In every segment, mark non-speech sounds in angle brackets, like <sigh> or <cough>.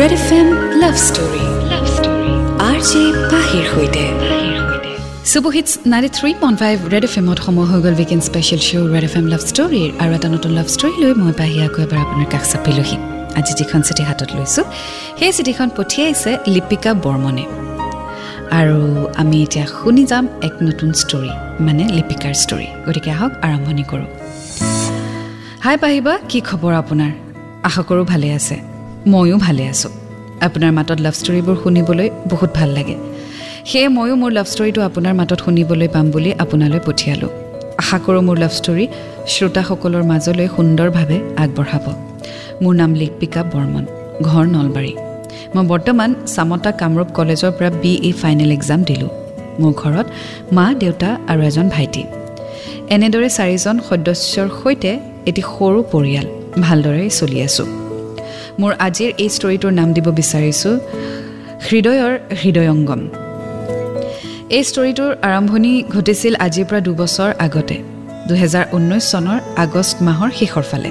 Red F M love story love story R J পাহিৰ সৈতে super hits ninety three point five Red F এমত সময় হৈ গ'ল weekend special show' Red F M love ষ্টৰীৰ আৰু এটা নতুন লাভ ষ্টৰী লৈ মই পাহি আকৌ এবাৰ আপোনাৰ কাষ চাপিলোহি। আজি যিখন চিঠি হাতত লৈছোঁ সেই চিঠিখন পঠিয়াইছে লিপিকা বৰ্মনে। আৰু আমি এতিয়া শুনি যাম এক নতুন ষ্টৰী মানে লিপিকাৰ ষ্টৰী গতিকে আহক আৰম্ভণি কৰোঁ। হাই পাহিবা কি খবৰ আপোনাৰ? আশা কৰোঁ ভালে আছে। ময়ো ভালে আছোঁ। আপোনাৰ মাতত লাভ ষ্টৰীবোৰ শুনিবলৈ বহুত ভাল লাগে। সেয়ে ময়ো মোৰ লাভ ষ্টৰীটো আপোনাৰ মাতত শুনিবলৈ পাম বুলি আপোনালৈ পঠিয়ালোঁ। আশা কৰোঁ মোৰ লাভ ষ্টৰী শ্ৰোতাসকলৰ মাজলৈ সুন্দৰভাৱে আগবঢ়াব। মোৰ নাম লিপিকা বৰ্মন ঘৰ নলবাৰী। মই বৰ্তমান চামতা কামৰূপ কলেজৰ পৰা বি এ ফাইনেল এক্সাম দিলোঁ। মোৰ ঘৰত মা দেউতা আৰু এজন ভাইটি। এনেদৰে চাৰিজন সদস্যৰ সৈতে এটি সৰু পৰিয়াল ভালদৰে চলি আছোঁ। মোৰ আজিৰ এই ষ্টৰিটোৰ নাম দিব বিচাৰিছোঁ হৃদয়ৰ হৃদয়ংগম এই ষ্টৰিটোৰ আৰম্ভণি ঘটিছিল আজিৰ পৰা দুবছৰ আগতে দুহেজাৰ ঊনৈছ চনৰ আগষ্ট মাহৰ শেষৰ ফালে।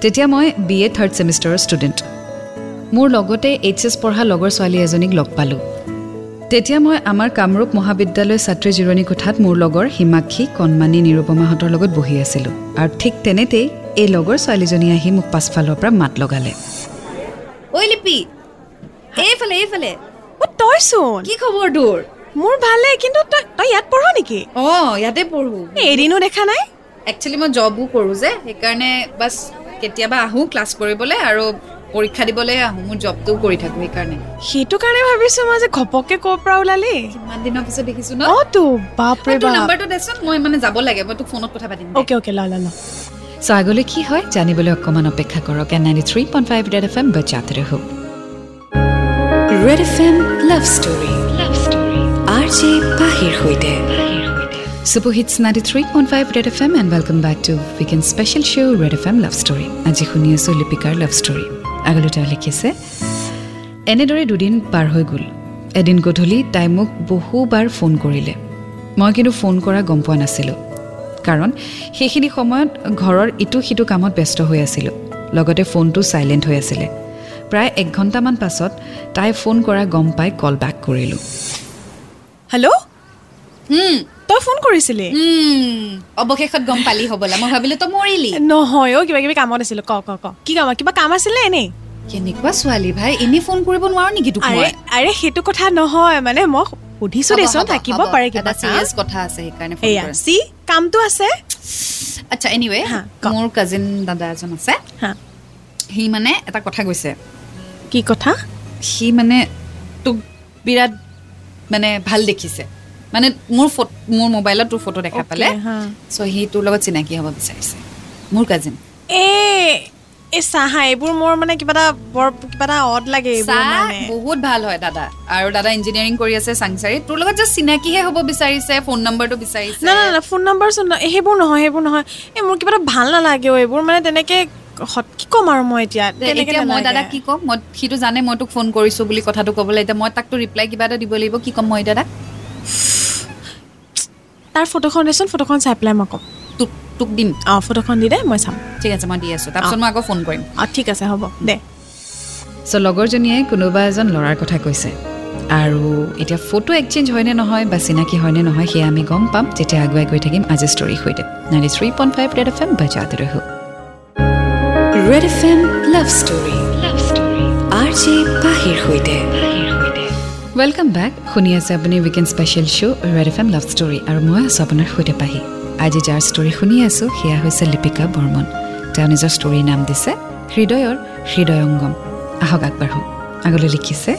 তেতিয়া মই বি এ থাৰ্ড ছেমিষ্টাৰৰ ষ্টুডেণ্ট মোৰ লগতে এইচ এছ পঢ়া লগৰ ছোৱালী এজনীক লগ পালোঁ। তেতিয়া মই আমাৰ কামৰূপ মহাবিদ্যালয় ছাত্ৰী জিৰণি কোঠাত মোৰ লগৰ হিমাক্ষী কণমানি নিৰুপমাহঁতৰ লগত বহি আছিলোঁ। আৰু ঠিক তেনেতেই এই লগৰ ছোৱালীজনী আহি মোক পাছফালৰ পৰা মাত লগালে। ঐ লিপি। এইফালে এইফালে। অ তইচোন কি খবৰ তোৰ? মোৰ ভালে কিন্তু তই তই ইয়াত পঢ় নেকি? অঁ ইয়াতে পঢ়োঁ। এদিনো দেখা নাই? একচুৱেলি মই জবো কৰোঁ যে সেইকাৰণে বাছ কেতিয়াবা আহোঁ ক্লাছ কৰিবলৈ আৰু পৰীক্ষা দিবলৈ আহোঁ মোৰ জবটোও কৰি থাকোঁ সেইকাৰণে। সেইটো কাৰণে ভাবিছো মই যে ঘপককে ক'ৰ পৰা ওলালি? কিমান দিনৰ পিছত দেখিছোঁ ন? অ তো বাপৰে তোৰ বাপ। নাম্বাৰটো দেচোন মই মানে যাব লাগে মই তোক ফোনত কথা পাতিম। অ'কে অ'কে ল ল ল। চ' আগলৈ কি হয় জানিবলৈ অকণমান অপেক্ষা কৰক। And ninety three point five Red F M বজাতে ৰহো। Red F M love story love story R J পাহিৰ সৈতে। Super hits ninety three point five Red F M and welcome back to weekend special show' Red F M love story আজি শুনি আছোঁ লিপিকাৰ love story আগলৈ তেওঁ লিখিছে এনেদৰে দুদিন পাৰ হৈ গ'ল। এদিন গধূলি তাই মোক বহুবাৰ ফোন কৰিলে। মই কিন্তু ফোন কৰা গম পোৱা নাছিলোঁ। কাৰণ সেইখিনি সময়ত ঘৰৰ ইটো সিটো কামত ব্যস্ত হৈ আছিলোঁ। লগতে ফোনটো চাইলেণ্ট হৈ আছিলে। প্ৰায় এক ঘণ্টামান পাছত তাই ফোন কৰা গম পাই কল বেক কৰিলোঁ। হেল্ল' হুম, তই ফোন কৰিছিলি? হুম, অৱশেষত গম পালি হ'বলা। মই ভাবিলোঁ তই মৰিলি। নহয় অ কিবা কিবি কামত আছিলো। ক ক ক। কি কাম কিবা কাম আছিলে এনেই? কেনেকুৱা ছোৱালী ভাই? এনেই ফোন কৰিব নোৱাৰো নেকি তোক আৰে মই? আৰে সেইটো কথা নহয় মানে মই সুধিছো দেচোন থাকিব। পাৰে কিবা serious কথা আছে সেইকাৰণে ফোন এয়া। চি কামটো আছে। আচ্ছা এনিৱে। মোৰ কাজিন দাদা এজন আছে। সি মানে এটা কথা কৈছে। কি কথা? সি মানে তোক বিৰাট মানে ভাল দেখিছে। মানে মোৰ ফটো মোৰ মোবাইলত তোৰ ফটো দেখা পালে। চ' সি তোৰ লগত চিনাকি হ'ব বিচাৰিছে। মোৰ কাজিন এ এই চাহা এইবোৰ মোৰ মানে কিবা এটা বৰ কিবা এটা অড লাগে এইবোৰ চাহ মানে। বহুত ভাল হয় দাদা। আৰু দাদা ইঞ্জিনিয়াৰিং কৰি আছে চাংচাৰীত তোৰ লগত জাষ্ট চিনাকিহে হ'ব বিচাৰিছে ফোন নম্বৰটো বিচাৰিছে। না না না ফোন নম্বৰ চোন সেইবোৰ নহয় সেইবোৰ নহয়। এই মোৰ কিবা এটা ভাল নালাগে এইবোৰ। মানে তেনেকে কি ক'ম আৰু মই এতিয়া? এতিয়া মই। দাদা কি ক'ম? মই সিটো জানে মই তোক ফোন কৰিছো বুলি কথাটো ক'বলৈ। এতিয়া মই তাকতো ৰিপ্লাই কিবা এটা দিব লাগিব। কি ক'ম মই দাদা? তাৰ ফটোখন দেচোন ফটোখন চাই পেলাই মই ক'ম। তোক তোক দিম। অঁ ফটোখন দি দে মই চাম। ঠিক আছে মই দি আছো। তাৰপিছত মই আকৌ ফোন কৰিম। অঁ ঠিক আছে হ'ব। দে। চ' লগৰজনীয়ে কোনোবা এজন ল'ৰাৰ কথা কৈছে। আৰু এতিয়া ফটো এক্সচেঞ্জ হয়নে নহয় বা চিনাকি হয়নে নহয় সেয়া আমি গম পাম। যেতিয়া আগুৱাই গৈ থাকিম আজি ষ্টৰীৰ সৈতে। Ninety three point five Red F M বজাতে ৰহো। Red F M love story love story R J পাহিৰ সৈতে। ৱেলকাম বেক শুনি আছে আপুনি weekend special show' Red F M love story আৰু মই আছোঁ আপোনাৰ সৈতে পাহি। আজি যাৰ ষ্টৰী শুনি আছোঁ সেয়া হৈছে লিপিকা বৰ্মন। তেওঁ নিজৰ ষ্টৰীৰ নাম দিছে হৃদয়ৰ হৃদয়ংগম আহক আগবাঢ়ো। আগলৈ লিখিছে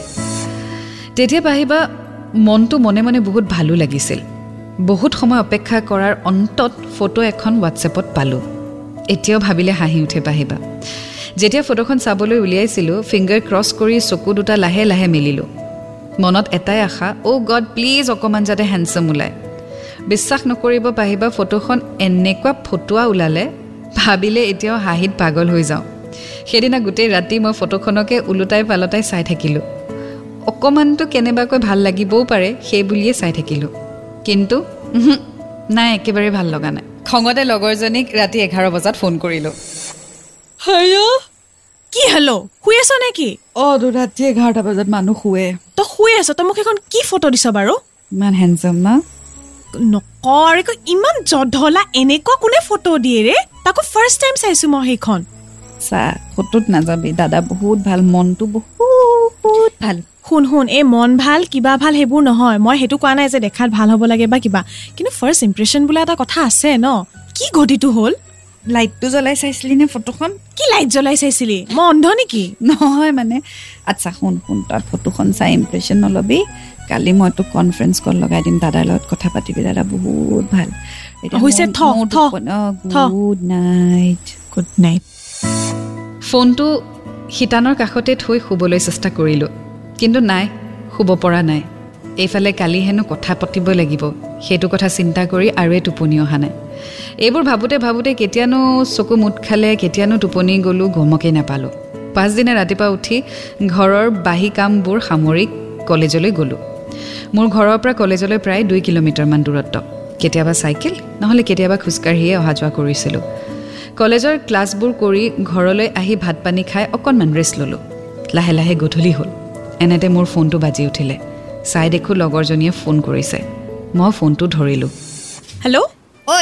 তেতিয়া পাহিবা মনটো মনে মনে বহুত ভালো লাগিছিল। বহুত সময় অপেক্ষা কৰাৰ অন্তত ফটো এখন হোৱাটছএপত পালোঁ। এতিয়াও ভাবিলে হাঁহি উঠে পাহিবা যেতিয়া ফটোখন চাবলৈ উলিয়াইছিলোঁ ফিংগাৰ ক্ৰছ কৰি চকু দুটা লাহে লাহে মেলিলোঁ। মনত এটাই আশা অ' গড প্লিজ অকণমান যাতে হেণ্ডচাম ওলায়। বিশ্বাস নকৰিব পাহিবা ফটোখন এনেকুৱা ফটোৱা ওলালে ভাবিলে এতিয়াও হাঁহিত পাগল হৈ যাওঁ। সেইদিনা গোটেই ৰাতি মই ফটোখনকে ওলোটাই পালতাই চাই থাকিলোঁ। অকণমানটো কেনেবাকৈ ভাল লাগিবও পাৰে সেই বুলিয়ে চাই থাকিলোঁ। কিন্তু নাই একেবাৰে ভাল লগা নাই। খঙতে লগৰজনীক ৰাতি এঘাৰ বজাত ফোন কৰিলোঁ। কি হেল্ল' শুই আছ নেকি? অঁ ৰাতি এঘাৰটা বজাত মানুহ শুৱে। তই শুই আছ তই মোক সেইখন কি ফটো দিছ বাৰু? ইমান হেণ্ডচাম না? নকৰ একো ইমান জধলা এনেকুৱা কোনে ফটো দিয়ে ৰে? তাকো ফাৰ্ষ্ট টাইম চাইছো মই সেইখন। চা ফটোত নাযাবি। দাদা বহুত ভাল মনটো বহুত ভাল। শুন শুন এই মন ভাল কিবা ভাল সেইবোৰ নহয়। মই সেইটো কোৱা নাই যে দেখাত ভাল হ'ব লাগে বা কিবা। কিন্তু ফাৰ্ষ্ট ইম্প্ৰেশ্যন বোলা এটা কথা আছে ন? কি ঘটিটো হ'ল? লাইটটো জ্বলাই চাইছিলি নে ফটোখন? কি লাইট জ্বলাই চাইছিলি? মই অন্ধ নেকি? নহয় মানে। আচ্ছা শুন শুন তই ফটোখন চাই ইম্প্ৰেশ্যন নল'বি। কালি মই তোক কনফাৰেঞ্চ কল লগাই দিম দাদাৰ লগত কথা পাতিবি। দাদা বহুত ভাল। হৈছে। গুড নাইট গুড নাইট ফোনটো শিতানৰ কাষতে থৈ শুবলৈ চেষ্টা কৰিলোঁ কিন্তু নাই শুব পৰা নাই। এইফালে কালি হেনো কথা পাতিব লাগিব সেইটো কথা চিন্তা কৰি আৰুৱে টোপনি অহা নাই। এইবোৰ ভাবোঁতে ভাবোঁতে কেতিয়ানো চকু মুঠ খালে কেতিয়ানো টোপনি গ'লোঁ গমকেই নাপালোঁ। পাছদিনা ৰাতিপুৱা উঠি ঘৰৰ বাহী কামবোৰ সামৰি কলেজলৈ গ'লোঁ। মোৰ ঘৰৰ পৰা কলেজলৈ প্ৰায় দুই কিলোমিটাৰমান দূৰত্ব। কেতিয়াবা চাইকেল নহ'লে কেতিয়াবা খোজকাঢ়িয়ে অহা যোৱা কৰিছিলোঁ। কলেজৰ ক্লাছবোৰ কৰি ঘৰলৈ আহি ভাত পানী খাই অকণমান ৰেষ্ট ল'লোঁ। লাহে লাহে গধূলি হ'ল। এনেতে মোৰ ফোনটো বাজি উঠিলে। চাই দেখোঁ লগৰজনীয়ে ফোন কৰিছে। মই ফোনটো ধৰিলোঁ। হেল্ল' ঐ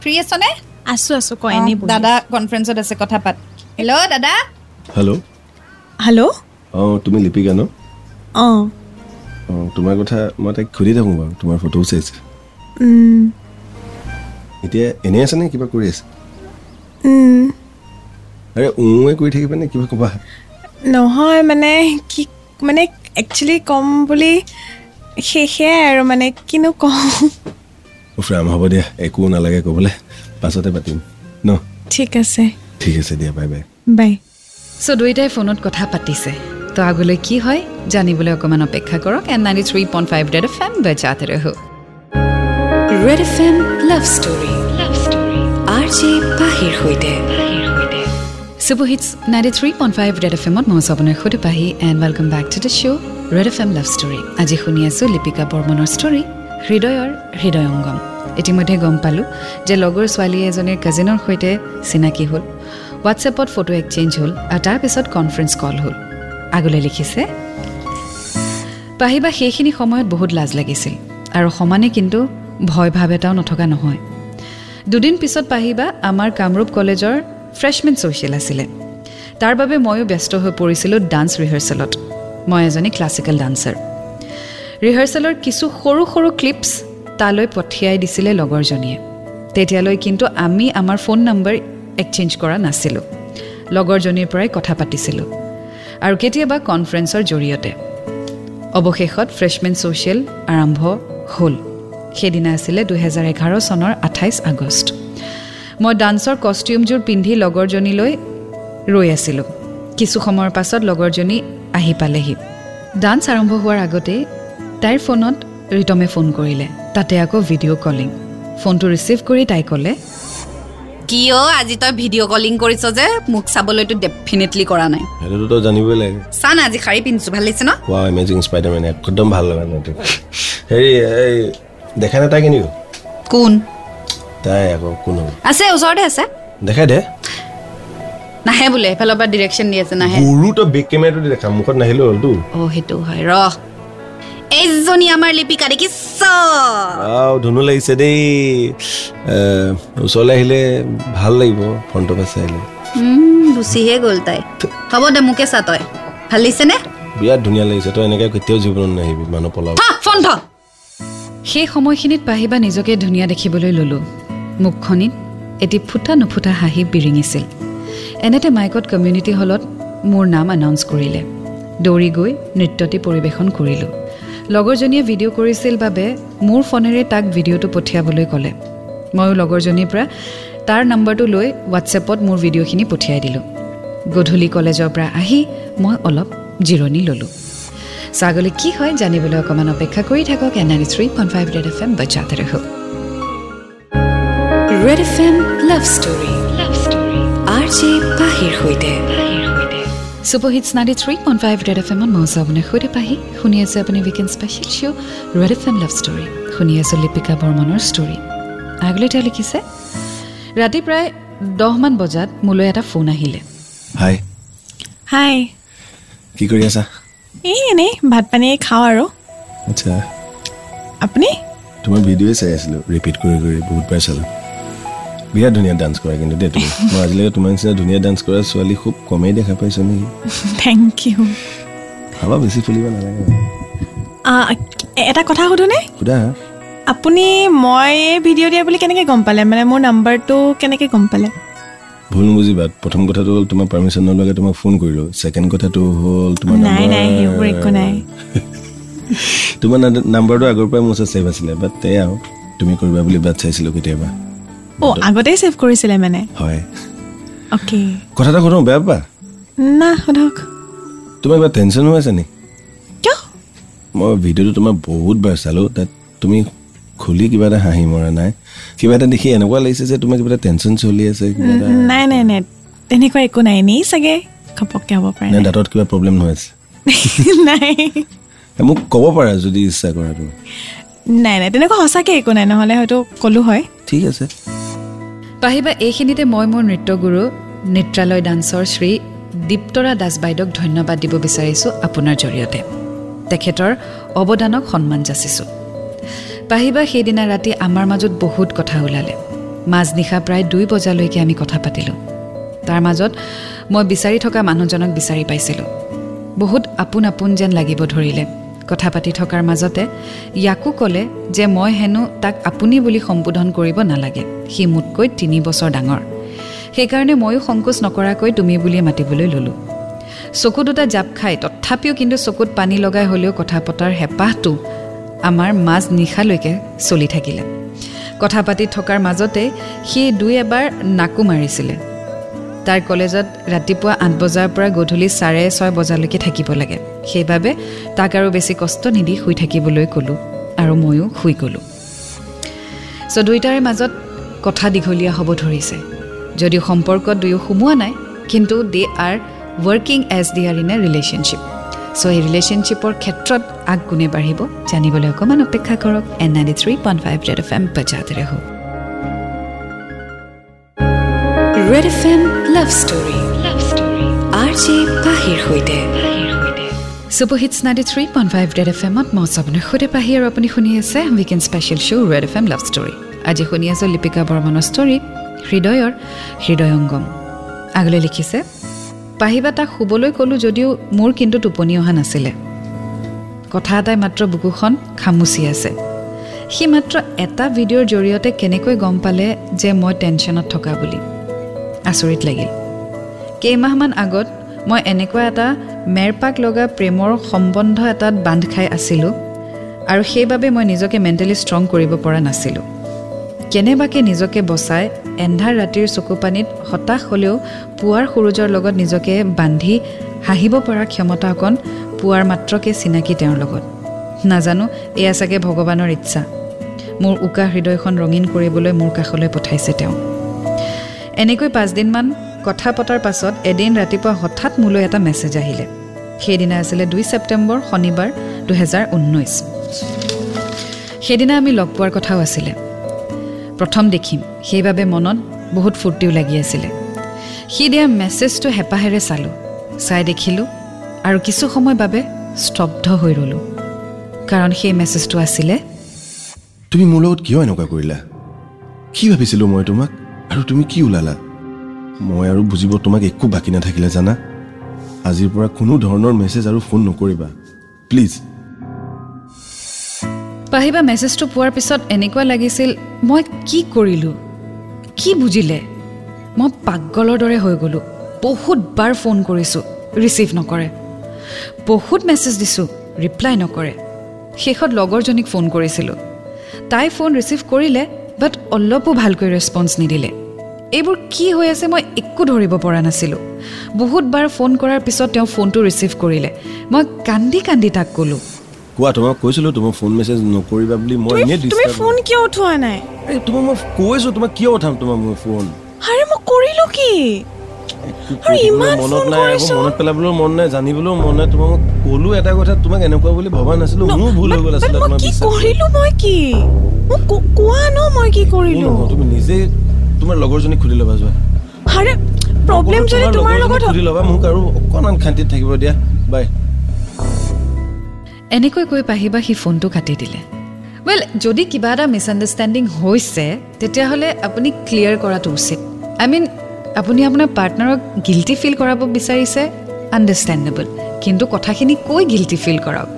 ফ্ৰী আছনে? আছো আছো ক এনেই দাদা কনফাৰেঞ্চত আছে কথা পাত। হেল্ল' দাদা? হেল্ল' হেল্ল' অঁ তুমি লিপিকা ন? অঁ। তোমাৰ কথা মই তাইক সুধি থাকোঁ বাৰু তোমাৰ ফটোও চাইছে এতিয়া এনেই আছে নে কিবা কৰি আছে? উম, আৰে উৱে কৰি থাকিবা নে কিবা ক'বা? নহয় মানে কি মানে একচুৱেলি ক'ম বুলি সেয়াই আৰু মানে কিনো কওঁ ফ্ৰাম হ'ব দিয়া একো নালাগে ক'বলৈ পাছতে পাতিম। ন? ঠিক আছে। ঠিক আছে দিয়া বাই বাই। বাই। চ' দুয়োটাই ফোনত কথা পাতিছে। তো আগলৈ কি হয় জানিবলৈ অকণমান অপেক্ষা কৰক and ninety three point five Red F M বজাতে ৰহো। Red F M love story love story R J পাহিৰ সৈতে। Super hits ninety three point five Red F এমত মই আছোঁ আপোনাৰ সৈতে Pahi and welcome back to the show' Red F M love story আজি শুনি আছোঁ লিপিকা বৰ্মনৰ ষ্টৰী হৃদয়ৰ হৃদয়ংগম ইতিমধ্যে গম পালোঁ যে লগৰ ছোৱালী এজনীৰ কাজিনৰ সৈতে চিনাকি হ'ল। হোৱাটছএপত ফটো এক্সেঞ্জ হ'ল আৰু তাৰপিছত কনফাৰেঞ্চ কল হ'ল। আগলৈ লিখিছে। পাহিবা সেইখিনি সময়ত বহুত লাজ লাগিছিল আৰু সমানে কিন্তু ভয় ভাৱ এটাও নথকা নহয়। দুদিন পিছত পাহিবা আমাৰ কামৰূপ কলেজৰ ফ্ৰেছমেন ছ'চিয়েল আছিলে। তাৰ বাবে ময়ো ব্যস্ত হৈ পৰিছিলোঁ ডান্স ৰিহাৰ্চেলত। মই এজনী ক্লাছিকেল ডান্সাৰ। ৰিহাৰ্চেলৰ কিছু সৰু সৰু ক্লিপছ তালৈ পঠিয়াই দিছিলে লগৰজনীয়ে। তেতিয়ালৈ কিন্তু আমি আমাৰ ফোন নম্বৰ এক্সেঞ্জ কৰা নাছিলোঁ। লগৰজনীৰ পৰাই কথা পাতিছিলোঁ। আৰু কেতিয়াবা কনফাৰেঞ্চৰ জৰিয়তে। অৱশেষত ফ্ৰেছমেন ছ'চিয়েল আৰম্ভ হ'ল। সেইদিনা আছিলে দুহেজাৰ এঘাৰ চনৰ আঠাইছ আগষ্ট। মই ডান্সৰ কষ্টিউমযোৰ পিন্ধি লগৰজনীলৈ ৰৈ আছিলোঁ। কিছু সময়ৰ পাছত লগৰজনী আহি পালেহি। ডান্স আৰম্ভ হোৱাৰ আগতেই তাইৰ ফোনত ৰিতমে ফোন কৰিলে। তাতে আকৌ ভিডিঅ' কলিং। ফোনটো ৰিচিভ কৰি তাই ক'লে কিয় আজি তই ভিডিঅ' কলিং কৰিছ যে? মোক চাবলৈতো ডেফিনেটলি কৰা নাই। সেইটোতো তই জানিবই লাগে। চা না আজি শাৰী পিন্ধিছো ভাল লাগিছে ন? ৱা এমেজিং স্পাইডাৰমেন একদম ভাল লগা নাই তোক। হেৰি এই দেখাই নাই তাই কেনেকৈ কোন? তাই আকৌ কোন আছে ওচৰতে আছে। দেখাই দে। নাহে বোলে এফালৰ পৰা ডিৰেকশ্যন দি আছে নাহে। গৰু তই বেক কেমেৰাটো দেখা মুখত নাহিলেও হ'লতো অ' সেইটো হয় ৰ এইজনী আমাৰ লিপিকা দেখিছ ধুনু লাগিছে দেই। ওচৰলৈ আহিলে ভাল লাগিব ফ্ৰণ্টৰ পৰা চাই গুচিহে গ'ল তাই। হ'ব দে মোকে চা তই। ভাল লাগিছে নে? বিৰাট ধুনীয়া লাগিছে তই এনেকৈ কেতিয়াও জীৱনত নাহিবি মানুহ পলাব। ফোন থ সেই সময়খিনিত পাহিবা নিজকে ধুনীয়া দেখিবলৈ ল'লোঁ। মুখখনিত এটি ফুটা নুফুটা হাঁহি বিৰিঙিছিল। এনেতে মাইকত কমিউনিটি হলত মোৰ নাম এনাউন্স কৰিলে। দৌৰি গৈ নৃত্যটি পৰিৱেশন কৰিলোঁ। লগৰজনীয়ে ভিডিঅ' কৰিছিল বাবে মোৰ ফোনেৰে তাক ভিডিঅ'টো পঠিয়াবলৈ ক'লে। ময়ো লগৰজনীৰ পৰা তাৰ নম্বৰটো লৈ হোৱাটছএপত মোৰ ভিডিঅ'খিনি পঠিয়াই দিলোঁ। গধূলি কলেজৰ পৰা আহি মই অলপ জিৰণি ল'লোঁ। ছাগলী কি হয় জানিবলৈ অকণমান অপেক্ষা কৰি থাকক and ninety three point five Red F M বজাতে ৰহ। Red F M love story love story R J পাহিৰ সৈতে। Super hits ninety three point five Red F এমত মই আপোনাৰ সৈতে পাহি শুনি আছে আপুনি weekend special show' Red F M love story শুনি আছোঁ লিপিকা বৰ্মনৰ ষ্টৰী আগলৈ তেওঁ লিখিছে ৰাতি প্ৰায় দহমান বজাত মোলৈ এটা ফোন আহিলে হাই হাই কি কৰি আছা এই এনেই ভাত পানী খাওঁ আৰু আচ্ছা আপুনি তোমাৰ ভিডিঅ'ই চাই আছিলোঁ ৰিপিট কৰি কৰি চালোঁ বিৰাট ধুনীয়া ডান্স কৰা কিন্তু দেই তুমি মই আজিলৈকে তোমাৰ নিচিনা ধুনীয়া ডান্স কৰা ছোৱালী খুব কমেই দেখা পাইছোঁ নেকি থেংক ইউ ভাবা বেছি ফুলিব নালাগে। এটা কথা সোধোনে সোধা আপুনি মই ভিডিঅ' দিয়া বুলি কেনেকৈ গম পালে মানে মোৰ নাম্বাৰটো কেনেকৈ গম পালে ভুল নুবুজিবা প্ৰথম কথাটো হ'ল তোমাৰ পাৰ্মিশ্যন নলগাকৈ তোমাক ফোন কৰিলোঁ ছেকেণ্ড কথাটো হ'ল তোমাৰ নাই নাই সেইবোৰ একো নাই তোমাৰ নাম্বাৰটো আগৰ পৰাই মোৰ ওচৰত ছেভ আছিলে বাট এই আৰু তুমি কৰিবা বুলি বাট চাইছিলোঁ কেতিয়াবা অ' আগতেই ছেভ কৰিছিলে মানে। হয়। অ'কে কথা এটা সুধোঁ বেয়া পা না সোধক। তোমাৰ কিবা টেনশ্যন হৈ আছে নি? কিয়? মই ভিডিঅ'টো তোমাৰ বহুত বাৰ চালোঁ তাত তুমি খুলি কিবা এটা হাঁহি মৰা নাই। কিবা এটা দেখি এনেকুৱা লাগিছে যে তোমাৰ কিবা এটা টেনশ্যন চলি আছে নাই নাই নাই। তেনেকুৱা একো নাই এনেই চাগে ঘপককৈ হ'ব পাৰে। নে দাঁতত কিবা প্ৰব্লেম হৈ আছে? <laughs> নাই। মোক ক'ব পাৰা যদি ইচ্ছা কৰা তুমি। নাই নাই তেনেকুৱা সঁচাকৈ একো নাই নহ'লে হয়তো ক'লো হয়। ঠিক আছে। পাহিবা এইখিনিতে মই মোৰ নৃত্যগুৰু নৃত্যালয় ডান্সৰ শ্ৰী দীপ্তৰা দাস বাইদেউক ধন্যবাদ দিব বিচাৰিছোঁ আপোনাৰ জৰিয়তে। তেখেতৰ অৱদানক সন্মান যাচিছোঁ। পাহিবা সেইদিনা ৰাতি আমাৰ মাজত বহুত কথা ওলালে। মাজনিশা প্ৰায় দুই বজালৈকে আমি কথা পাতিলোঁ। তাৰ মাজত মই বিচাৰি থকা মানুহজনক বিচাৰি পাইছিলোঁ। বহুত আপোন আপোন যেন লাগিব ধৰিলে। কথা পাতি থকাৰ মাজতে ইয়াকো ক'লে যে মই হেনো তাক আপুনি বুলি সম্বোধন কৰিব নালাগে। সি মোতকৈ তিনি বছৰ ডাঙৰ। সেইকাৰণে ময়ো সংকোচ নকৰাকৈ তুমি বুলিয়ে মাতিবলৈ ল'লোঁ। চকু দুটা জাপ খাই তথাপিও কিন্তু চকুত পানী লগাই হ'লেও কথা পতাৰ হেঁপাহটো আমাৰ মাজ নিশালৈকে চলি থাকিলে। কথা পাতি থকাৰ মাজতে সি দুই এবাৰ নাকো মাৰিছিলে। তাৰ কলেজত ৰাতিপুৱা আঠ বজাৰ পৰা গধূলি চাৰে ছয় বজালৈকে থাকিব লাগে। সেইবাবে তাক আৰু বেছি কষ্ট নিদি শুই থাকিবলৈ ক'লোঁ আৰু ময়ো শুই গ'লোঁ। চ' দুয়োটাৰে মাজত কথা দীঘলীয়া হ'ব ধৰিছে। যদিও সম্পৰ্কত দুয়ো সোমোৱা নাই কিন্তু they are working as they are in a relationship so' এই ৰিলেশ্যনশ্বিপৰ ক্ষেত্ৰত আগগুণে বাঢ়িব। জানিবলৈ অকণমান অপেক্ষা কৰক। And ninety three point five Red F M বজাতে ৰহো Red F M love story love story R J পাহিৰ সৈতে super hits ninety three point five Red F এমত মই আপোনাৰ সৈতে পাহি আৰু আপুনি শুনি আছে weekend special show' Red F M love story আজি শুনি আছোঁ লিপিকা বৰ্মনৰ ষ্টৰী হৃদয়ৰ হৃদয়ংগম আগলৈ লিখিছে পাহিবা তাক শুবলৈ ক'লোঁ যদিও মোৰ কিন্তু টোপনি অহা নাছিলে। কথা এটাই মাত্ৰ বুকুখন খামুচি আছে। সি মাত্ৰ এটা ভিডিঅ'ৰ জৰিয়তে কেনেকৈ গম পালে যে মই টেনশ্যনত থকা বুলি। আচৰিত লাগিল। কেইমাহমান আগত মই এনেকুৱা এটা মেৰপাক লগা প্ৰেমৰ সম্বন্ধ এটাত বান্ধ খাই আছিলোঁ আৰু সেইবাবে মই নিজকে মেণ্টেলি ষ্ট্ৰং কৰিব পৰা নাছিলোঁ। কেনেবাকে নিজকে বচাই এন্ধাৰ ৰাতিৰ চকুপানীত হতাশ হ'লেও পুৱাৰ সূৰুজৰ লগত নিজকে বান্ধি হাঁহিব পৰা ক্ষমতা অকণ পুৱাৰ মাত্ৰকে চিনাকি তেওঁৰ লগত। নাজানো এয়া চাগে ভগৱানৰ ইচ্ছা। মোৰ উকা হৃদয়খন ৰঙীন কৰিবলৈ মোৰ কাষলৈ পঠাইছে তেওঁ। এনেকৈ পাঁচদিনমান কথা পতাৰ পাছত এদিন ৰাতিপুৱা হঠাৎ মোলৈ এটা মেছেজ আহিলে। সেইদিনা আছিলে দুই ছেপ্টেম্বৰ শনিবাৰ দুহেজাৰ ঊনৈছ সেইদিনা আমি লগ পোৱাৰ কথাও আছিলে। প্ৰথম দেখিম সেইবাবে মনত বহুত ফূৰ্তিও লাগি আছিলে। সি দিয়া মেছেজটো হেঁপাহেৰে চালোঁ চাই দেখিলোঁ আৰু কিছু সময় বাবে স্তব্ধ হৈ ৰ'লোঁ। কাৰণ সেই মেছেজটো আছিলে তুমি মোৰ লগত কিয় এনেকুৱা কৰিলা? কি ভাবিছিলোঁ মই তোমাক? আৰু তুমি কি ওলালা? মই আৰু বুজিব তোমাক একো বাকী নাথাকিলে জানা? আজিৰ পৰা কোনো ধৰণৰ মেছেজ আৰু ফোন নকৰিবা। প্লিজ পাহিবা মেছেজটো পোৱাৰ পিছত এনেকুৱা লাগিছিল মই কি কৰিলোঁ? কি বুজিলে? মই পাগলৰ দৰে হৈ গ'লোঁ। বহুতবাৰ ফোন কৰিছোঁ ৰিচিভ নকৰে। বহুত মেছেজ দিছোঁ ৰিপ্লাই নকৰে। শেষত লগৰজনীক ফোন কৰিছিলোঁ। তাই ফোন ৰিচিভ কৰিলে বাট অলপো ভালকৈ ৰেচপঞ্চ নিদিলে। এইবোৰ কি হৈ আছে মই একো ধৰিব পৰা নাছিলোঁ। বহুতবাৰ ফোন কৰাৰ পিছত তেওঁ ফোনটো ৰিচিভ কৰিলে। মই কান্দি কান্দি তাক ক'লোঁ। কোৱা তোমাক কৈছিলোঁ তোমাৰ ফোন মেছেজ নকৰিবা বুলি মই এনেই তুমি disturb- ফোন কিয় উঠোৱা নাই? তোমাক মই কৈছোঁ তোমাক কিয় উঠাম ফোন আৰে মই কৰিলোঁ কি? আৰু ইমান মনত ফোন নাই আকৌ কৰিছো। মনত পেলাবলৈও মন নাই জানিবলৈও মন নাই তোমাক মই ক'লো এটা কথা তোমাক এনেকুৱা বুলি ভবা নাছিলো মোৰ ভুল হৈ গ'ল আছিলে মই তোমাৰ কি বিশ্বাস কৰিলোঁ মই কি? মোক কো- কোৱা ন মই কি একো কৰিলোঁ? নহয়, তুমি নিজে তোমাৰ লগৰজনীক সুধি ল'বা যোৱা। আৰে প্ৰব্লেম যদি তোমাৰ লগত সুধি ল'বা মোক আৰু অকণমান শান্তিত থাকিব দিয়া। বাই এনেকৈ কৈ পাহিবা সি ফোনটো কাটি দিলে। ৱেল যদি কিবা এটা মিছআণ্ডাৰষ্টেণ্ডিং হৈছে তেতিয়াহ'লে আপুনি ক্লিয়াৰ কৰাটো উচিত। আই মিন আপুনি আপোনাৰ পাৰ্টনাৰক গিল্টি ফিল কৰাব বিচাৰিছে? আণ্ডাৰষ্টেণ্ডেবল কিন্তু কথাখিনি কৈ গিল্টি ফিল কৰাওক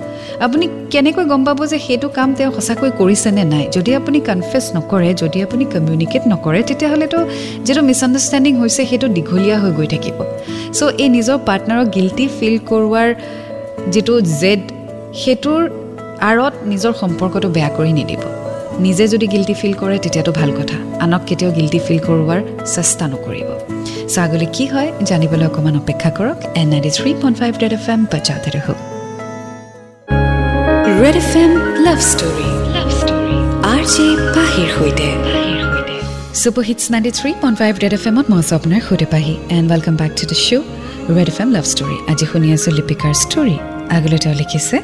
আপুনি কেনেকৈ গম পাব যে সেইটো কাম তেওঁ সঁচাকৈ কৰিছে নে নাই? যদি আপুনি কনফিউজ নকৰে যদি আপুনি কমিউনিকেট নকৰে তেতিয়াহ'লেতো যিটো মিছআণ্ডাৰষ্টেণ্ডিং হৈছে সেইটো দীঘলীয়া হৈ গৈ থাকিব। চ' এই নিজৰ পাৰ্টনাৰক গিল্টি ফিল কৰোৱাৰ যিটো জেড সেইটোৰ আঁৰত নিজৰ সম্পৰ্কটো বেয়া কৰি নিদিব। নিজে যদি গিল্টি ফিল কৰে তেতিয়াতো ভাল কথা। আনক কেতিয়াও গিল্টি ফিল কৰোৱাৰ চেষ্টা নকৰিব। চ' আগলৈ কি হয় জানিবলৈ অকণমান অপেক্ষা কৰক। And ninety three point five Red F M ৰহক। Red F M love story love story R J পাহিৰ সৈতে। Super hits ninety three point five Red F এমত মই আছোঁ আপোনাৰ সৈতে Pahi. And welcome back to the show' Red F M love story আজি শুনি আছোঁ লিপিকাৰ ষ্টৰী আগলৈ তেওঁ লিখিছে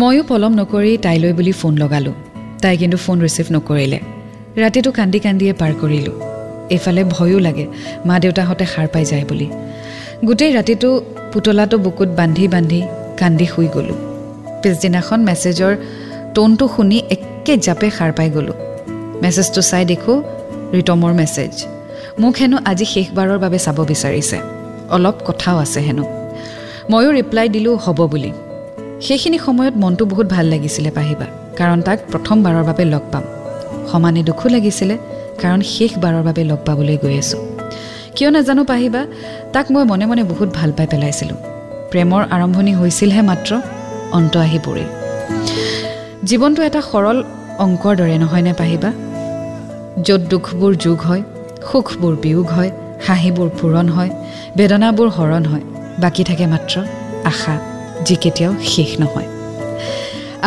ময়ো পলম নকৰি তাইলৈ বুলি ফোন লগালোঁ। তাই কিন্তু ফোন ৰিচিভ নকৰিলে। ৰাতিটো কান্দি কান্দিয়ে পাৰ কৰিলোঁ। এইফালে ভয়ো লাগে মা দেউতাহঁতে সাৰ পাই যায় বুলি। গোটেই ৰাতিটো পুতলাটো বুকুত বান্ধি বান্ধি কান্দি শুই গ'লোঁ। পিছদিনাখন মেছেজৰ টোনটো শুনি একে জাপে সাৰ পাই গ'লোঁ। মেছেজটো চাই দেখোঁ ৰিতমৰ মেছেজ। মোক হেনো আজি শেষবাৰৰ বাবে চাব বিচাৰিছে। অলপ কথাও আছে হেনো। ময়ো ৰিপ্লাই দিলোঁ হ'ব বুলি। সেইখিনি সময়ত মনটো বহুত ভাল লাগিছিলে পাহিবা। কাৰণ তাক প্ৰথমবাৰৰ বাবে লগ পাম। সমানে দুখো লাগিছিলে কাৰণ শেষবাৰৰ বাবে লগ পাবলৈ গৈ আছোঁ। কিয় নাজানো পাহিবা তাক মই মনে মনে বহুত ভাল পাই পেলাইছিলোঁ। প্ৰেমৰ আৰম্ভণি হৈছিলহে মাত্ৰ অন্ত আহি পৰিল। জীৱনটো এটা সৰল অংকৰ দৰে নহয়নে পাহিবা? য'ত দুখবোৰ যোগ হয় সুখবোৰ বিয়োগ হয় হাঁহিবোৰ পূৰণ হয় বেদনাবোৰ হৰণ হয় বাকী থাকে মাত্ৰ আশা যি কেতিয়াও শেষ নহয়।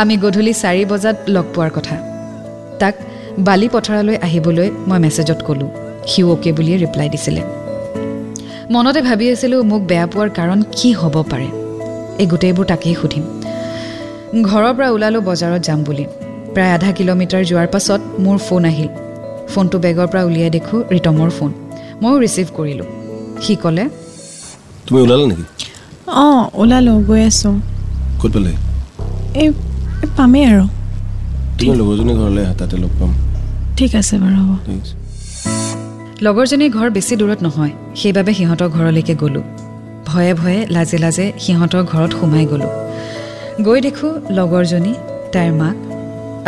আমি গধূলি চাৰি বজাত লগ পোৱাৰ কথা। তাক বালি পথাৰলৈ আহিবলৈ মই মেছেজত ক'লোঁ। সিও অ'কে বুলিয়ে ৰিপ্লাই দিছিলে। মনতে ভাবি আছিলোঁ মোক বেয়া পোৱাৰ কাৰণ কি হ'ব পাৰে। এই গোটেইবোৰ তাকেই সুধিম। ঘৰৰ পৰা ওলালোঁ বজাৰত যাম বুলি। প্ৰায় আধা কিলোমিটাৰ যোৱাৰ পাছত মোৰ ফোন আহিল। ফোনটো বেগৰ পৰা উলিয়াই দেখোঁ ৰিতমৰ ফোন। ময়ো ৰিচিভ কৰিলোঁ। সি ক'লে তুমি ওলালা নেকি? অঁ ওলালোঁ গৈ আছোঁ। ক'ত পালে? এই এই পামেই আৰু। তুমি লগৰজনী ঘৰলৈ আহা তাতে লগ পাম। ঠিক আছে বাৰু হ'ব। লগৰজনীৰ ঘৰ বেছি দূৰত নহয় সেইবাবে সিহঁতৰ ঘৰলৈকে গ'লোঁ। ভয়ে ভয়ে লাজে লাজে সিহঁতৰ ঘৰত সোমাই গ'লোঁ। গৈ দেখোঁ লগৰজনী তাইৰ মাক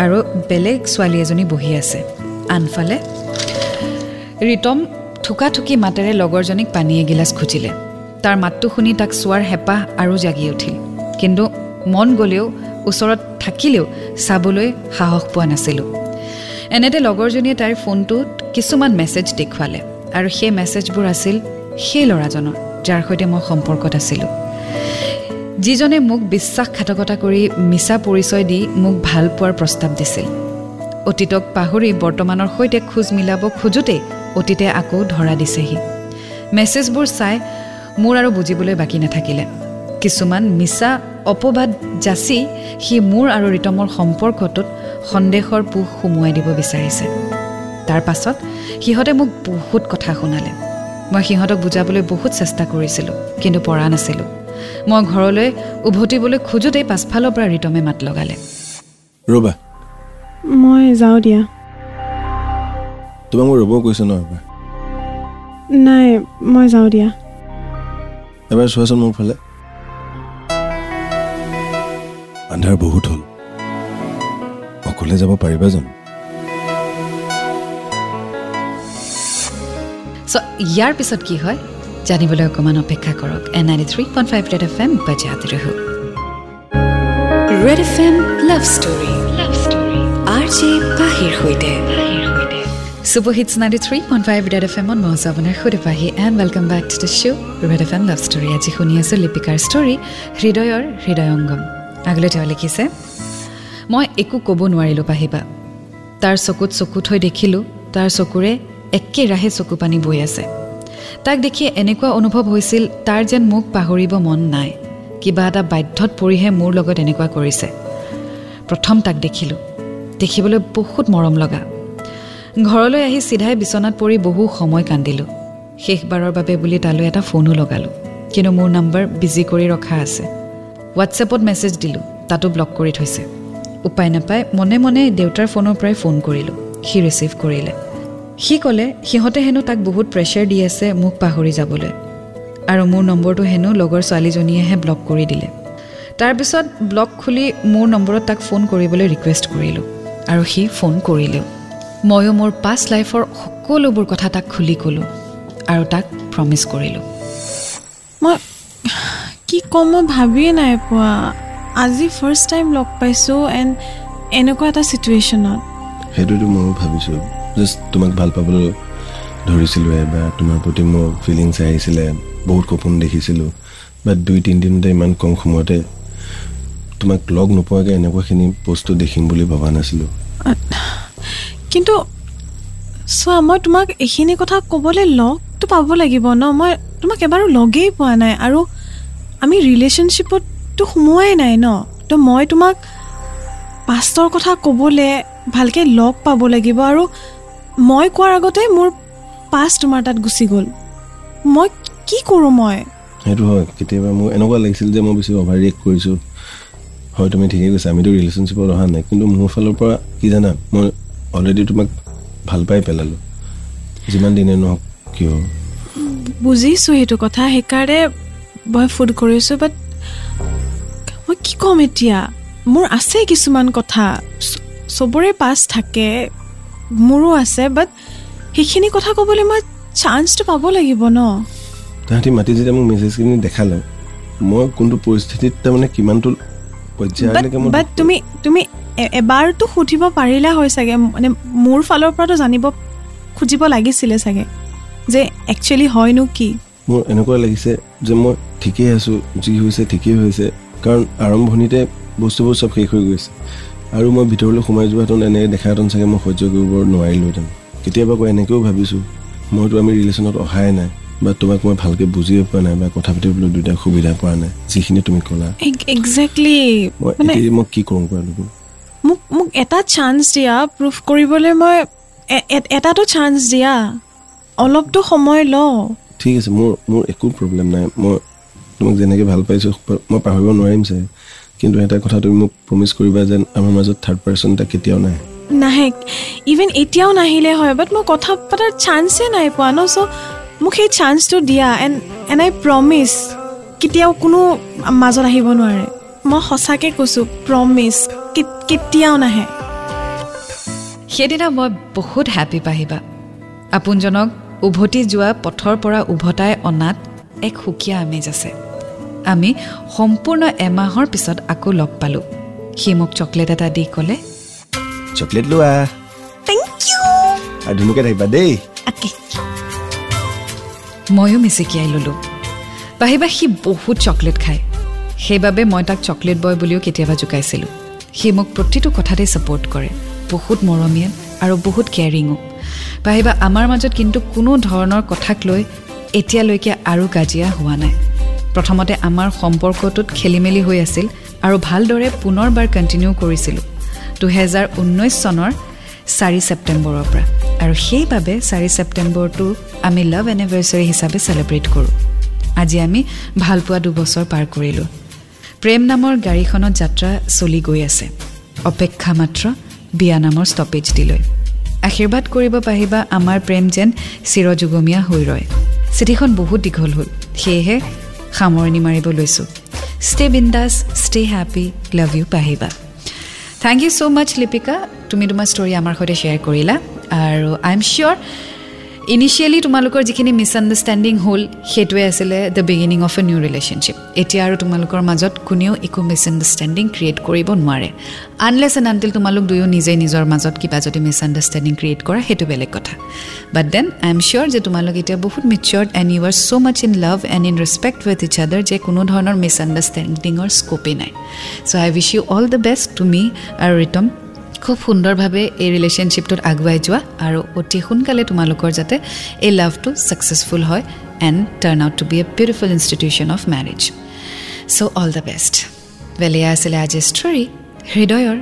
আৰু বেলেগ ছোৱালী এজনী বহি আছে। আনফালে ৰিতম থুকাথুকি মাতেৰে লগৰজনীক পানী এগিলাচ খুজিলে। তাৰ মাতটো শুনি তাক চোৱাৰ হেঁপাহ আৰু জাগি উঠিল। কিন্তু মন গ'লেও ওচৰত থাকিলেও চাবলৈ সাহস পোৱা নাছিলোঁ। এনেতে লগৰজনীয়ে তাইৰ ফোনটোত কিছুমান মেছেজ দেখুৱালে আৰু সেই মেছেজবোৰ আছিল সেই ল'ৰাজনৰ যাৰ সৈতে মই সম্পৰ্কত আছিলোঁ। যিজনে মোক বিশ্বাসঘাতকতা কৰি মিছা পৰিচয় দি মোক ভাল পোৱাৰ প্ৰস্তাৱ দিছিল। অতীতক পাহৰি বৰ্তমানৰ সৈতে খোজ মিলাব খোজোতেই অতীতে আকৌ ধৰা দিছেহি। মেছেজবোৰ চাই মোৰ আৰু বুজিবলৈ বাকী নাথাকিলে। কিছুমান মিছা অপবাদ যাচি সি মোৰ আৰু ৰিতমৰ সম্পৰ্কটোত সন্দেহৰ পোহ সুমুৱাই দিব বিচাৰিছে। তাৰ পাছত সিহঁতে মোক বহুত কথা শুনালে। মই সিহঁতক বুজাবলৈ বহুত চেষ্টা কৰিছিলোঁ কিন্তু পৰা নাছিলোঁ। মই ঘৰলৈ উভতিবলৈ খোজোতেই পাছফালৰ পৰা ৰিতমে মাত লগালে। ৰ'বা। মই যাওঁ দিয়া। তোমাক মই ৰ'ব কৈছোঁ ন এবাৰ? নাই মই যাওঁ দিয়া। এবাৰ চোৱাচোন মোৰ ফালে। আন্ধাৰ বহুত হ'ল। অকলে যাব পাৰিবা জানো? ইয়াৰ পিছত কি হয়? জানিবলৈ অকণমান অপেক্ষা কৰক। And ninety three point five Red F M বাজাতে ৰহো Red F M love story love story R J পাহিৰ সৈতে। Super hits ninety three point five Red F এমত মই আপোনাৰ সৈতে Pahi and welcome back to the show' Red F M love story আজি শুনি আছোঁ লিপিকাৰ ষ্টৰী হৃদয়ৰ হৃদয়ংগম আগলৈ তেওঁ লিখিছে মই একো ক'ব নোৱাৰিলোঁ পাহিবা। তাৰ চকুত চকু থৈ দেখিলোঁ তাৰ চকুৰে একেৰাহে চকু পানী বৈ আছে। তাক দেখি এনেকুৱা অনুভৱ হৈছিল তাৰ যেন মোক পাহৰিব মন নাই। কিবা এটা বাধ্যত পৰিহে মোৰ লগত এনেকুৱা কৰিছে। প্ৰথম তাক দেখিলোঁ। দেখিবলৈ বহুত মৰম লগা। ঘৰলৈ আহি চিধাই বিচনাত পৰি বহু সময় কান্দিলোঁ। শেষবাৰৰ বাবে বুলি তালৈ এটা ফোনো লগালোঁ। কিন্তু মোৰ নাম্বাৰ বিজি কৰি ৰখা আছে। হোৱাটছএপত মেছেজ দিলোঁ তাতো ব্লক কৰি থৈছে। উপায় নাপায় মনে মনে দেউতাৰ ফোনৰ পৰাই ফোন কৰিলোঁ সি ৰিচিভ কৰিলে। সি ক'লে সিহঁতে হেনো তাক বহুত প্ৰেছাৰ দি আছে মোক পাহৰি যাবলৈ। আৰু মোৰ নম্বৰটো হেনো লগৰ ছোৱালীজনীয়েহে ব্লক কৰি দিলে। তাৰপিছত ব্লক খুলি মোৰ নম্বৰত তাক ফোন কৰিবলৈ ৰিকুৱেষ্ট কৰিলোঁ আৰু সি ফোন কৰিলেও ময়ো মোৰ পাষ্ট লাইফৰ সকলোবোৰ কথা তাক খুলি ক'লোঁ আৰু তাক প্ৰমিছ কৰিলোঁ। মই কি ক'ম মই ভাবিয়ে নাই পোৱা। আজি ফাৰ্ষ্ট টাইম লগ পাইছোঁ এণ্ড এনেকুৱা এটা চিটুৱেশ্যনত সেইটোতো ময়ো ভাবিছোঁ। জাষ্ট তোমাক ভাল পাবলৈ ধৰিছিলোঁহে বা তোমাৰ প্ৰতি মোৰ ফিলিংছ আহিছিলে বহুত সপোন দেখিছিলোঁ। বাট দুই তিনিদিনতে ইমান কম সময়তে তোমাক লগ নোপোৱাকৈ এনেকুৱাখিনি বস্তু দেখিম বুলি ভবা নাছিলোঁ। কিন্তু চোৱা মই তোমাক এইখিনি কথা ক'বলৈ লগটো পাব লাগিব ন? মই তোমাক এবাৰো লগেই পোৱা নাই আৰু আমি ৰিলেশ্যনশ্বিপততো সোমোৱাই নাই ন? তো মই তোমাক পাষ্টৰ কথা ক'বলৈ ভালকৈ লগ পাব লাগিব আৰু মই কোৱাৰ আগতে মোৰ পাষ্ট তোমাৰ তাত গুচি গ'ল। মই কি কৰোঁ মই? সেইটো হয়। কেতিয়াবা মোৰ এনেকুৱা লাগিছিল যে মই বেছি অভাৰ ৰিয়েক্ট কৰিছোঁ। হয় তুমি ঠিকেই কৈছা। আমিতো ৰিলেশ্যনশ্বিপত অহা নাই। কিন্তু মোৰ ফালৰ পৰা কি জানা? মই অলৰেডি তোমাক ভাল পাই পেলালোঁ। যিমান দিনে নহওক কিয়? বুজিছোঁ সেইটো কথা। সেইকাৰণে মই ফোন কৰিছোঁ বাট মই কি ক'ম এতিয়া? মোৰ আছে কিছুমান কথা। চবৰে পাছ থাকে মোৰো আছে বাট সেইখিনি কথা ক'বলৈ মই চান্সটো পাব লাগিব ন? তাহাঁতি মাতি যেতিয়া মোক মেছেজখিনি দেখালে মই কোনটো পৰিস্থিতিত তাৰমানে কিমানটো বাট তুমি তুমি এবাৰতো সুধিব পাৰিলা হয় চাগে মানে মোৰ ফালৰ পৰাতো জানিব খুজিব লাগিছিলে চাগে যে একচুৱেলি হয়নো কি? মোৰ এনেকুৱা লাগিছে যে মই ঠিকেই আছোঁ যি হৈছে ঠিকেই হৈছে কাৰণ আৰম্ভণিতে বস্তুবোৰ চব শেষ হৈ গৈছে। আৰু মই ভিতৰলৈ সোমাই যোৱাহেঁতেন এনেকৈ দেখাহেঁতেন চাগে মই সহ্য কৰিব নোৱাৰিলোহেঁতেন। কেতিয়াবা আকৌ এনেকৈও ভাবিছোঁ মইতো আমি ৰিলেশ্যনত অহাই নাই বা তোমাক মই ভালকৈ বুজিয়ে পোৱা নাই বা কথা পাতিবলৈ দুয়োটা সুবিধা পোৱা নাই যিখিনি তুমি ক'লা। একজেক্টলি মই কি কৰোঁ কোৱা লোকো মোক মোক এটা চান্স দিয়া প্ৰুফ কৰিবলৈ মই এ- এ- এটাতো চান্স দিয়া। অলপতো সময় লওঁ। ঠিক আছে মোৰ মোৰ একো প্ৰব্লেম নাই। মই তোমাক যেনেকৈ ভাল পাইছোঁ মই পাহৰিব নোৱাৰিম চাগে। কিন্তু এটা কথা তুমি মোক প্ৰমিছ কৰিবা যেন আমাৰ মাজত থাৰ্ড পাৰ্চন এটা কেতিয়াও নাই। নাহে। ইভেন এতিয়াও নাহিলে হয় বাট মই কথা পতাৰ চান্সে নাই পোৱা ন চ' মোক সেই চান্সটো দিয়া। এণ্ড এণ্ড আই প্ৰমিছ কেতিয়াও কোনো মাজত আহিব নোৱাৰে। মই সঁচাকৈ কৈছোঁ প্ৰমিছ কেতিয়াও নাহে। সেইদিনা মই বহুত হেপী পাহিবা। আপোনজনক উভতি যোৱা পথৰ পৰা উভতাই অনাত এক সুকীয়া আমেজ আছে। আমি সম্পূৰ্ণ এমাহৰ পিছত আকৌ লগ পালোঁ। সি মোক চকলেট এটা দি ক'লে চকলেট লোৱা। ধুনুকে থাকিবা দেই। ময়ো মিচিকিয়াই ল'লোঁ। পাহিবা সি বহুত চকলেট খায়। সেইবাবে মই তাক চকলেট বয় বুলিও কেতিয়াবা জোকাইছিলোঁ। সি মোক প্ৰতিটো কথাতেই ছাপৰ্ট কৰে। বহুত মৰমীয়াল আৰু বহুত কেয়াৰিঙো পাহিবা আমাৰ মাজত কিন্তু কোনো ধৰণৰ কথাক লৈ এতিয়ালৈকে আৰু কাজিয়া হোৱা নাই। প্ৰথমতে আমাৰ সম্পৰ্কটোত খেলি মেলি হৈ আছিল আৰু ভালদৰে পুনৰবাৰ কণ্টিনিউ কৰিছিলোঁ দুহেজাৰ ঊনৈছ চনৰ চাৰি ছেপ্টেম্বৰৰ পৰা। আৰু সেইবাবে চাৰি ছেপ্টেম্বৰটো আমি লাভ এনিভাৰ্চাৰী হিচাপে চেলিব্ৰেট কৰোঁ। আজি আমি ভালপোৱা দুবছৰ পাৰ কৰিলোঁ। প্ৰেম নামৰ গাড়ীখনত যাত্ৰা চলি গৈ আছে। অপেক্ষা মাত্ৰ বিয়া নামৰ ষ্টপেজ দিলৈ। আশীৰ্বাদ কৰিব পাৰিবা আমাৰ প্ৰেম যেন চিৰযুগমীয়া হৈ ৰয়। চিঠিখন বহুত দীঘল হ'ল সেয়েহে সামৰণি মাৰিব লৈছোঁ। Stay bindaas stay happy love you পাহিবা। Thank you so' much Lipika. তুমি তোমাৰ ষ্টৰি আমাৰ সৈতে শ্বেয়াৰ কৰিলা। আৰু আই এম চিয়'ৰ ইনিচিয়েলি তোমালোকৰ যিখিনি মিছআণ্ডাৰষ্টেণ্ডিং হ'ল সেইটোৱে আছিলে the beginning of a new relationship এতিয়া আৰু তোমালোকৰ মাজত কোনেও একো মিছআণ্ডাৰষ্টেণ্ডিং ক্ৰিয়েট কৰিব নোৱাৰে। আনলেছ এণ্ড আনটিল তোমালোক দুয়ো নিজে নিজৰ মাজত কিবা যদি মিছআণ্ডাৰষ্টেণ্ডিং ক্ৰিয়েট কৰা সেইটো বেলেগ কথা। বাট দেন আই এম চিয়'ৰ যে তোমালোক এতিয়া বহুত matured and you are so' much in love and in respect with each other যে কোনো ধৰণৰ মিছআণ্ডাৰষ্টেণ্ডিঙৰ স্ক'পেই নাই। So' I wish you all the best to মি আৰু ৰিতম খুব সুন্দৰভাৱে এই ৰিলেশ্যনশ্বিপটোত আগুৱাই যোৱা আৰু অতি সোনকালে তোমালোকৰ যাতে এই লাভটো ছাকচেছফুল হয় and turn out to be a beautiful institution of marriage so' all the best এয়া আছিলে আজি ষ্টৰী হৃদয়ৰ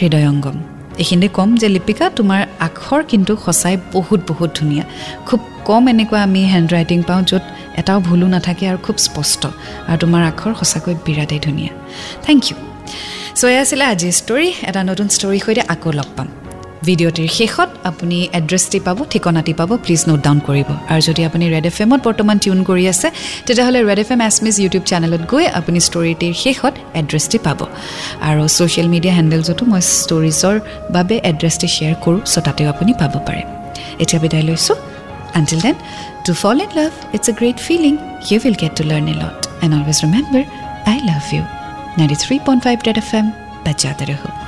হৃদয়ংগম এইখিনিতে ক'ম যে লিপিকা তোমাৰ আখৰ কিন্তু সঁচাই বহুত বহুত ধুনীয়া। খুব কম এনেকুৱা আমি হেণ্ড ৰাইটিং পাওঁ য'ত এটাও ভুলো নাথাকে আৰু খুব স্পষ্ট। আৰু তোমাৰ আখৰ সঁচাকৈ বিৰাটেই ধুনীয়া। থেংক ইউ চ' এয়া আছিলে আজিৰ ষ্টৰী এটা নতুন ষ্টৰীৰ সৈতে আকৌ লগ পাম। ভিডিঅ'টিৰ শেষত আপুনি এড্ৰেছটি পাব ঠিকনাটি পাব প্লিজ নোট ডাউন কৰিব। আৰু যদি আপুনি ৰেড এফ এমত বৰ্তমান টিউন কৰি আছে তেতিয়াহ'লে ৰেড এফ এম এছ মিছ ইউটিউব চেনেলত গৈ আপুনি ষ্টৰিটিৰ শেষত এড্ৰেছটি পাব। আৰু ছ'চিয়েল মিডিয়া হেণ্ডেলছতো মই ষ্টৰিজৰ বাবে এড্ৰেছটি শ্বেয়াৰ কৰোঁ চ' তাতেও আপুনি পাব পাৰে। এতিয়া বিদায় লৈছোঁ। Until then to fall in love it's a great feeling you will get to learn a lot and always remember I love you 93.5 Red FM बजाते रहो